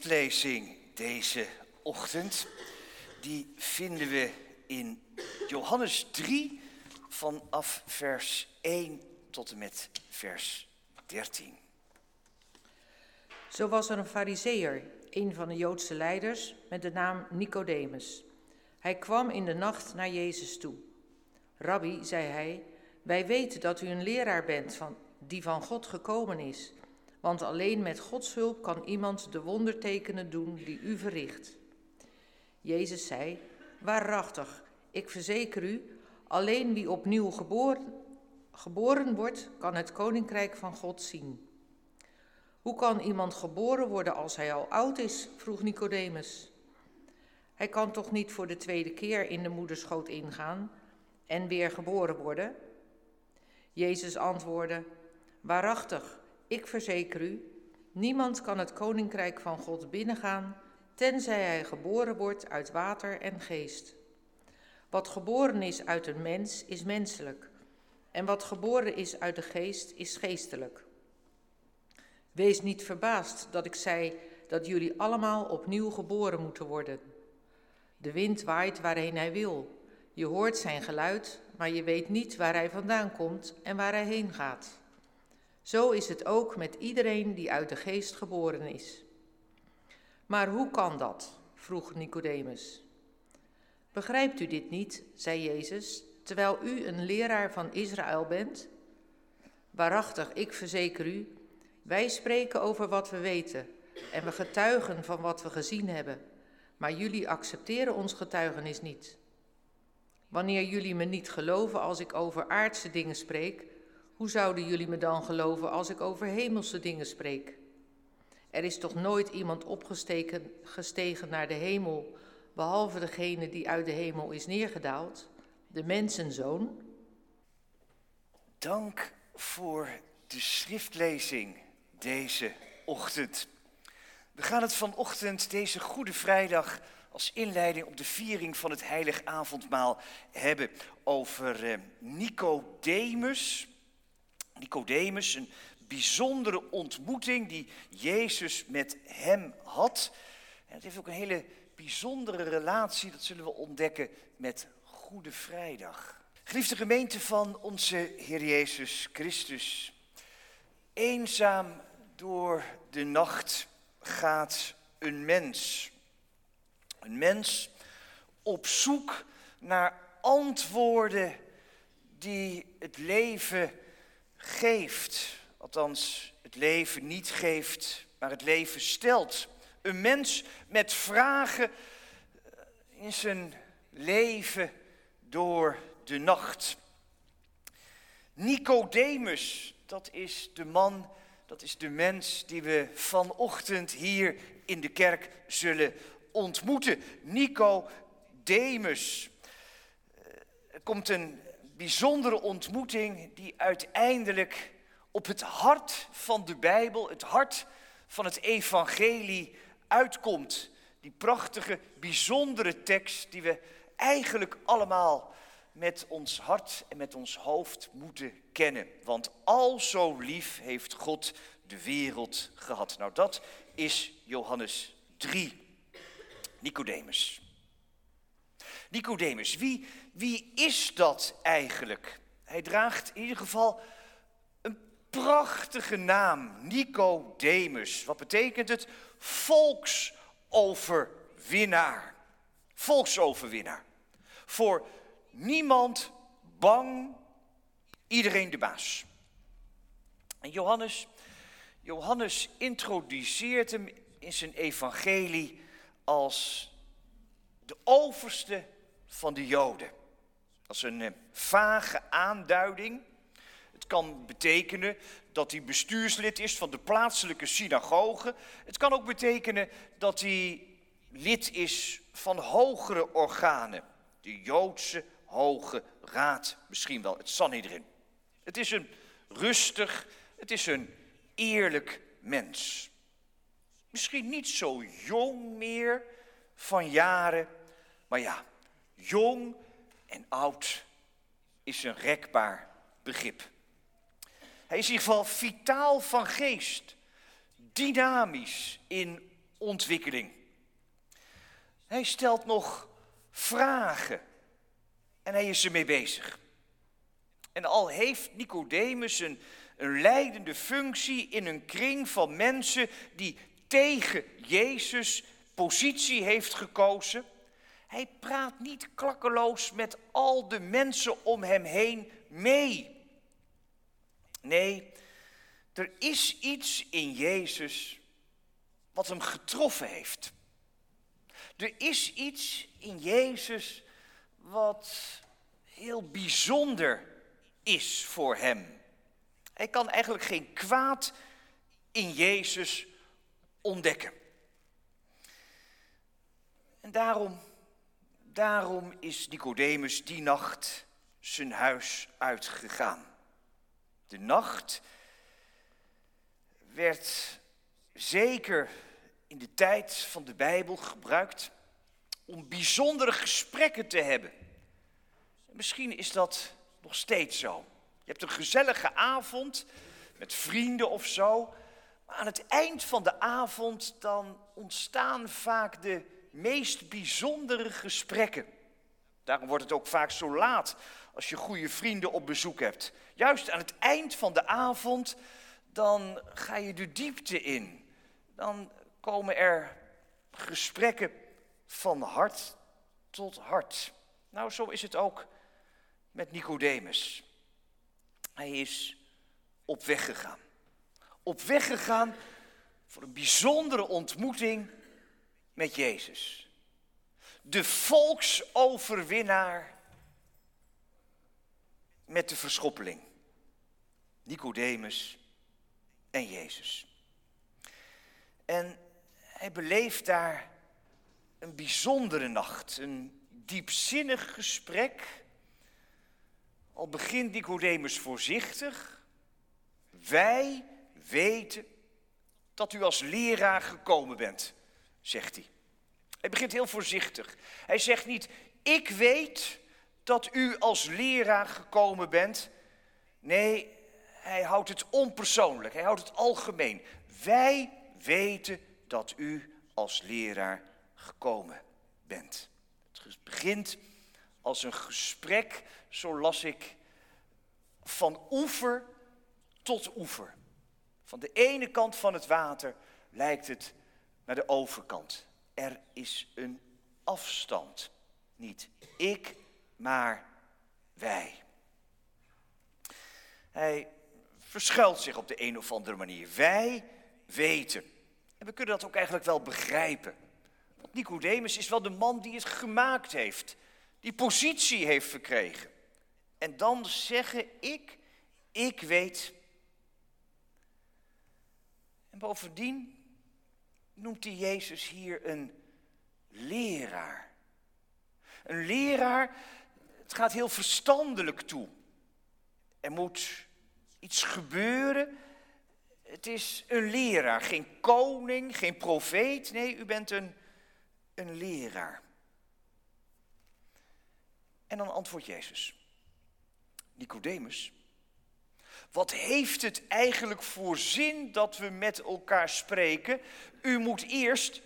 schriftlezing deze ochtend, die vinden we in Johannes 3 vanaf vers 1 tot en met vers 13. Zo was er een fariseer, een van de Joodse leiders, met de naam Nicodemus. Hij kwam in de nacht naar Jezus toe. Rabbi, zei hij, wij weten dat u een leraar bent van, die van God gekomen is. Want alleen met Gods hulp kan iemand de wondertekenen doen die u verricht. Jezus zei, waarachtig, ik verzeker u, alleen wie opnieuw geboren, geboren wordt, kan het koninkrijk van God zien. Hoe kan iemand geboren worden als hij al oud is? vroeg Nicodemus. Hij kan toch niet voor de tweede keer in de moederschoot ingaan en weer geboren worden? Jezus antwoordde: Waarachtig, ik verzeker u, niemand kan het koninkrijk van God binnengaan tenzij hij geboren wordt uit water en geest. Wat geboren is uit een mens is menselijk, en wat geboren is uit de geest is geestelijk. Wees niet verbaasd dat ik zei dat jullie allemaal opnieuw geboren moeten worden. De wind waait waarheen hij wil. Je hoort zijn geluid, maar je weet niet waar hij vandaan komt en waar hij heen gaat. Zo is het ook met iedereen die uit de geest geboren is. Maar hoe kan dat? vroeg Nicodemus. Begrijpt u dit niet, zei Jezus, terwijl u een leraar van Israël bent? Waarachtig, ik verzeker u, wij spreken over wat we weten en we getuigen van wat we gezien hebben, maar jullie accepteren ons getuigenis niet. Wanneer jullie me niet geloven als ik over aardse dingen spreek, hoe zouden jullie me dan geloven als ik over hemelse dingen spreek? Er is toch nooit iemand opgestegen gestegen naar de hemel, behalve degene die uit de hemel is neergedaald, de mensenzoon? Dank voor de schriftlezing deze ochtend. We gaan het vanochtend, deze Goede Vrijdag, als inleiding op de viering van het Heilig Avondmaal hebben over eh, Nicodemus. Nicodemus, een bijzondere ontmoeting die Jezus met hem had. En het heeft ook een hele bijzondere relatie, dat zullen we ontdekken, met Goede Vrijdag. Geliefde gemeente van onze Heer Jezus Christus. Eenzaam door de nacht gaat een mens. Een mens op zoek naar antwoorden die het leven geeft. Althans, het leven niet geeft, maar het leven stelt. Een mens met vragen in zijn leven door de nacht. Nicodemus, dat is de man dat is de mens die we vanochtend hier in de kerk zullen ontmoeten. Nico Demus. Eh, er komt een bijzondere ontmoeting die uiteindelijk op het hart van de Bijbel, het hart van het evangelie uitkomt. Die prachtige, bijzondere tekst die we eigenlijk allemaal met ons hart en met ons hoofd moeten kennen. Want al zo lief heeft God de wereld gehad. Nou, dat is Johannes 3. Nicodemus. Nicodemus, wie, wie is dat eigenlijk? Hij draagt in ieder geval een prachtige naam, Nicodemus. Wat betekent het? Volksoverwinnaar. Volksoverwinnaar. Voor Niemand bang, iedereen de baas. En Johannes, Johannes introduceert hem in zijn evangelie als de overste van de Joden. Dat is een eh, vage aanduiding. Het kan betekenen dat hij bestuurslid is van de plaatselijke synagoge. Het kan ook betekenen dat hij lid is van hogere organen, de Joodse Hoge Raad, misschien wel het Sanhedrin. Het is een rustig, het is een eerlijk mens. Misschien niet zo jong meer van jaren, maar ja, jong en oud is een rekbaar begrip. Hij is in ieder geval vitaal van geest, dynamisch in ontwikkeling. Hij stelt nog vragen en hij is ermee bezig. En al heeft Nicodemus een, een leidende functie in een kring van mensen die tegen Jezus positie heeft gekozen, hij praat niet klakkeloos met al de mensen om hem heen mee. Nee, er is iets in Jezus wat hem getroffen heeft. Er is iets in Jezus wat heel bijzonder is voor hem. Hij kan eigenlijk geen kwaad in Jezus ontdekken. En daarom, daarom is Nicodemus die nacht zijn huis uitgegaan. De nacht werd zeker in de tijd van de Bijbel gebruikt om bijzondere gesprekken te hebben. Misschien is dat nog steeds zo. Je hebt een gezellige avond met vrienden of zo. Maar aan het eind van de avond dan ontstaan vaak de meest bijzondere gesprekken. Daarom wordt het ook vaak zo laat als je goede vrienden op bezoek hebt. Juist aan het eind van de avond, dan ga je de diepte in. Dan komen er gesprekken van hart tot hart. Nou, zo is het ook met Nicodemus. Hij is op weg gegaan. Op weg gegaan voor een bijzondere ontmoeting met Jezus. De volksoverwinnaar met de verschoppeling. Nicodemus en Jezus. En hij beleeft daar een bijzondere nacht, een diepzinnig gesprek. Al begint Nicodemus voorzichtig. Wij weten dat u als leraar gekomen bent, zegt hij. Hij begint heel voorzichtig. Hij zegt niet, ik weet dat u als leraar gekomen bent. Nee, hij houdt het onpersoonlijk, hij houdt het algemeen. Wij weten dat u als leraar gekomen bent. Het begint als een gesprek, zo las ik, van oever tot oever. Van de ene kant van het water lijkt het naar de overkant. Er is een afstand. Niet ik, maar wij. Hij verschuilt zich op de een of andere manier. Wij weten. En we kunnen dat ook eigenlijk wel begrijpen. Nicodemus is wel de man die het gemaakt heeft, die positie heeft verkregen. En dan zeggen ik, ik weet. En bovendien noemt hij Jezus hier een leraar. Een leraar, het gaat heel verstandelijk toe. Er moet iets gebeuren. Het is een leraar, geen koning, geen profeet. Nee, u bent een, een leraar. En dan antwoordt Jezus. Nicodemus, wat heeft het eigenlijk voor zin dat we met elkaar spreken? U moet eerst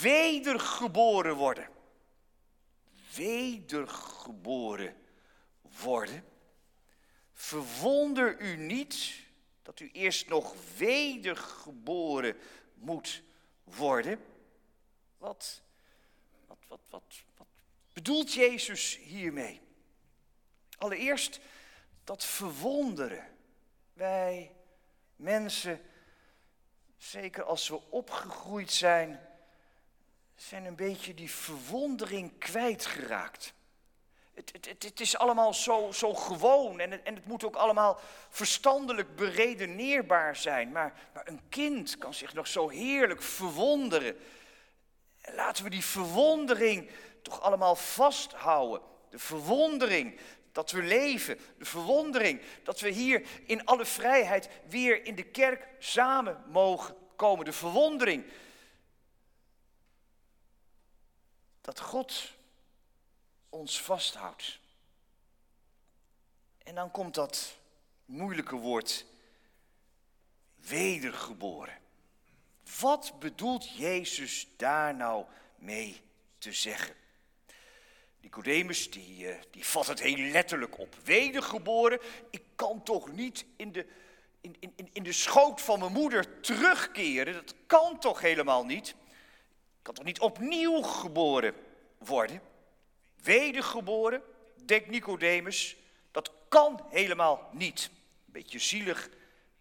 wedergeboren worden. Wedergeboren worden? Verwonder u niet dat u eerst nog wedergeboren moet worden. Wat, wat, wat, wat, wat bedoelt Jezus hiermee? Allereerst dat verwonderen. Wij mensen, zeker als we opgegroeid zijn, zijn een beetje die verwondering kwijtgeraakt. Het, het, het, is allemaal zo, zo gewoon en het, en het moet ook allemaal verstandelijk beredeneerbaar zijn. Maar, maar een kind kan zich nog zo heerlijk verwonderen. laten we die verwondering toch allemaal vasthouden. De verwondering dat we leven, de verwondering dat we hier in alle vrijheid weer in de kerk samen mogen komen. De verwondering dat God ons vasthoudt. En dan komt dat moeilijke woord wedergeboren. Wat bedoelt Jezus daar nou mee te zeggen? Nicodemus die, uh, die vat het heel letterlijk op. Wedergeboren, ik kan toch niet in de, in, in, in de schoot van mijn moeder terugkeren? Dat kan toch helemaal niet? Ik kan toch niet opnieuw geboren worden? Wedergeboren, denkt Nicodemus, dat kan helemaal niet. Een beetje zielig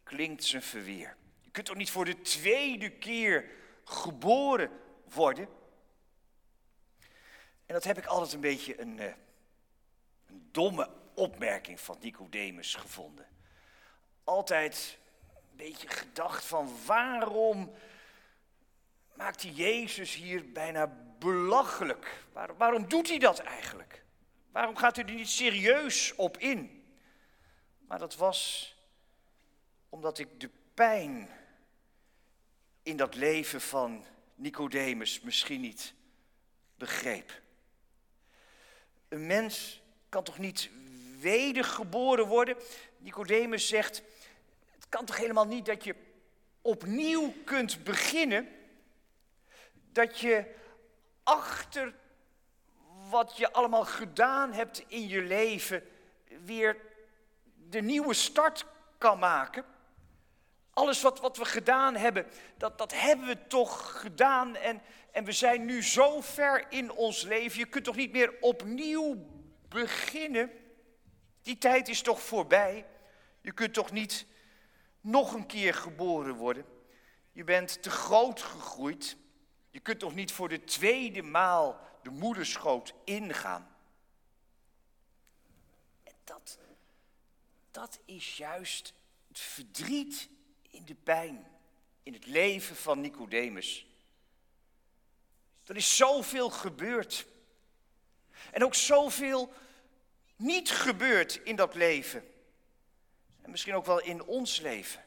klinkt zijn verweer. Je kunt toch niet voor de tweede keer geboren worden? En dat heb ik altijd een beetje een, uh, een domme opmerking van Nicodemus gevonden. Altijd een beetje gedacht van waarom maakt hij Jezus hier bijna belachelijk? Waarom, waarom doet hij dat eigenlijk? Waarom gaat hij er niet serieus op in? Maar dat was omdat ik de pijn in dat leven van Nicodemus misschien niet begreep. Een mens kan toch niet wedergeboren worden? Nicodemus zegt, het kan toch helemaal niet dat je opnieuw kunt beginnen? Dat je achter wat je allemaal gedaan hebt in je leven weer de nieuwe start kan maken? Alles wat, wat we gedaan hebben, dat, dat hebben we toch gedaan. En, en we zijn nu zo ver in ons leven. Je kunt toch niet meer opnieuw beginnen? Die tijd is toch voorbij? Je kunt toch niet nog een keer geboren worden? Je bent te groot gegroeid. Je kunt toch niet voor de tweede maal de moederschoot ingaan? En dat, dat is juist het verdriet in de pijn, in het leven van Nicodemus. Er is zoveel gebeurd. En ook zoveel niet gebeurd in dat leven. En misschien ook wel in ons leven.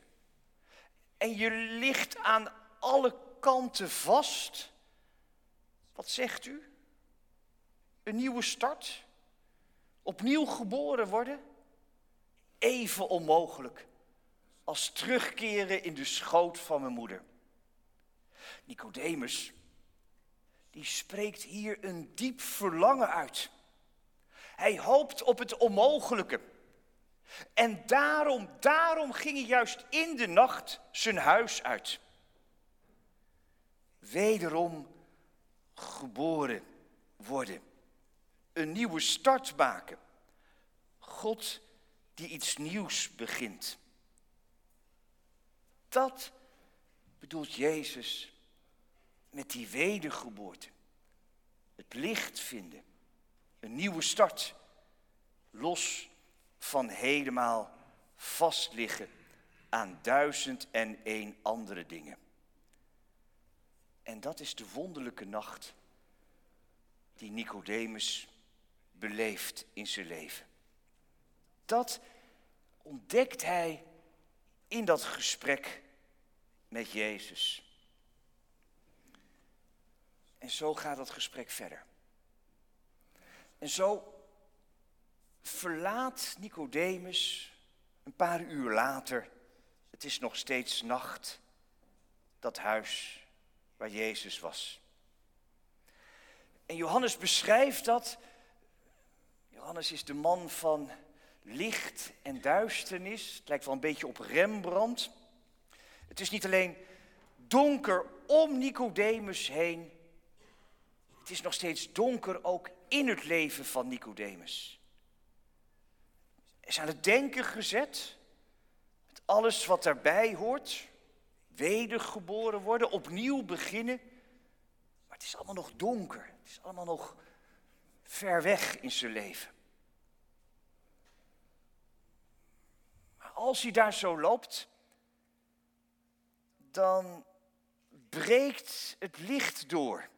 En je ligt aan alle kanten vast. Wat zegt u? Een nieuwe start? Opnieuw geboren worden? Even onmogelijk als terugkeren in de schoot van mijn moeder. Nicodemus, die spreekt hier een diep verlangen uit. Hij hoopt op het onmogelijke. En daarom, daarom ging hij juist in de nacht zijn huis uit. Wederom geboren worden. Een nieuwe start maken. God die iets nieuws begint. Dat bedoelt Jezus met die wedergeboorte. Het licht vinden. Een nieuwe start. Los van helemaal vastliggen aan duizend en één andere dingen. En dat is de wonderlijke nacht die Nicodemus beleeft in zijn leven. Dat ontdekt hij in dat gesprek met Jezus. En zo gaat dat gesprek verder. En zo verlaat Nicodemus een paar uur later, het is nog steeds nacht, dat huis waar Jezus was. En Johannes beschrijft dat. Johannes is de man van licht en duisternis. Het lijkt wel een beetje op Rembrandt. Het is niet alleen donker om Nicodemus heen. Het is nog steeds donker ook in het leven van Nicodemus. Hij is aan het denken gezet. Met alles wat daarbij hoort. Wedergeboren worden, opnieuw beginnen. Maar het is allemaal nog donker. Het is allemaal nog ver weg in zijn leven. Maar als hij daar zo loopt, dan breekt het licht door.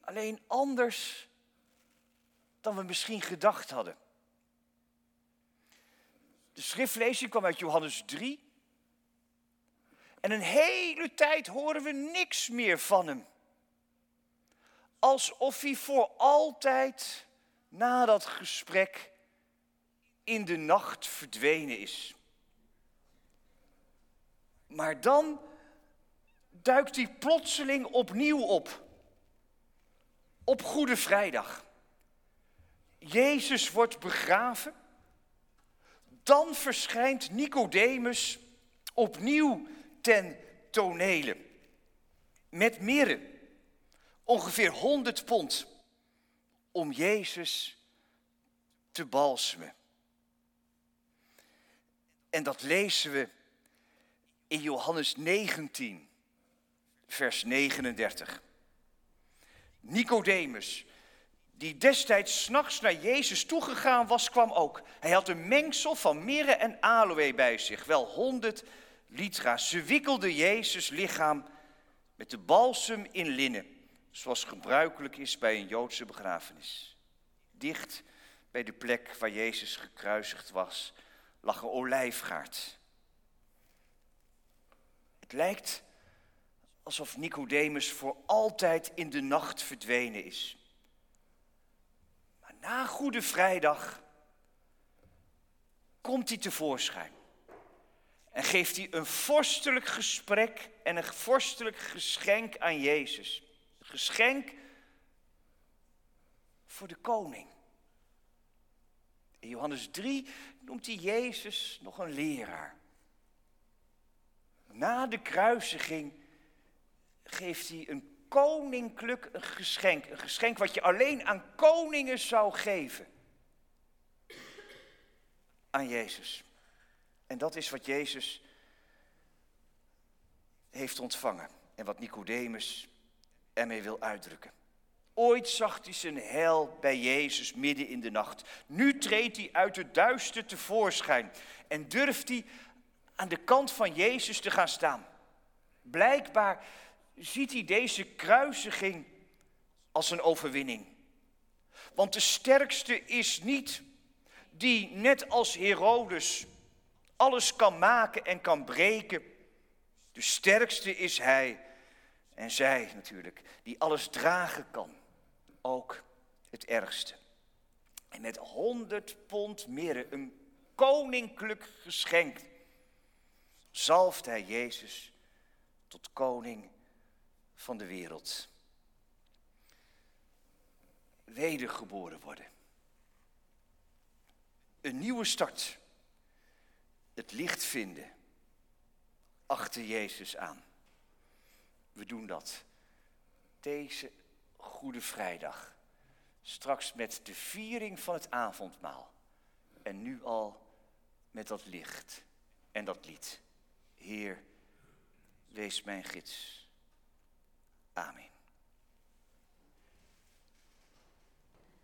Alleen anders dan we misschien gedacht hadden. De schriftlezing kwam uit Johannes 3. En een hele tijd horen we niks meer van hem. Alsof hij voor altijd na dat gesprek in de nacht verdwenen is. Maar dan duikt hij plotseling opnieuw op. Op Goede Vrijdag. Jezus wordt begraven. Dan verschijnt Nicodemus opnieuw ten tonele. Met mirre, ongeveer 100 pond, om Jezus te balsemen. En dat lezen we in Johannes 19, vers 39. Nicodemus, die destijds s'nachts naar Jezus toegegaan was, kwam ook. Hij had een mengsel van mirre en aloë bij zich, wel honderd litra. Ze wikkelde Jezus lichaam met de balsem in linnen, zoals gebruikelijk is bij een Joodse begrafenis. Dicht bij de plek waar Jezus gekruisigd was, lag een olijfgaard. Het lijkt alsof Nicodemus voor altijd in de nacht verdwenen is. Maar na Goede Vrijdag komt hij tevoorschijn. En geeft hij een vorstelijk gesprek en een vorstelijk geschenk aan Jezus. Een geschenk voor de koning. In Johannes 3 noemt hij Jezus nog een leraar. Na de kruisiging geeft hij een koninklijk geschenk. Een geschenk wat je alleen aan koningen zou geven. Aan Jezus. En dat is wat Jezus heeft ontvangen. En wat Nicodemus ermee wil uitdrukken. Ooit zag hij zijn hel bij Jezus midden in de nacht. Nu treedt hij uit het duister tevoorschijn en durft hij aan de kant van Jezus te gaan staan. Blijkbaar ziet hij deze kruisiging als een overwinning. Want de sterkste is niet die, net als Herodes, alles kan maken en kan breken. De sterkste is hij en zij natuurlijk, die alles dragen kan ook het ergste. En met honderd pond mirre, een koninklijk geschenk, zalft hij Jezus tot koning van de wereld. Wedergeboren worden. Een nieuwe start. Het licht vinden. Achter Jezus aan. We doen dat. Deze Goede Vrijdag. Straks met de viering van het avondmaal. En nu al met dat licht en dat lied. Heer, wees mijn gids. Amen.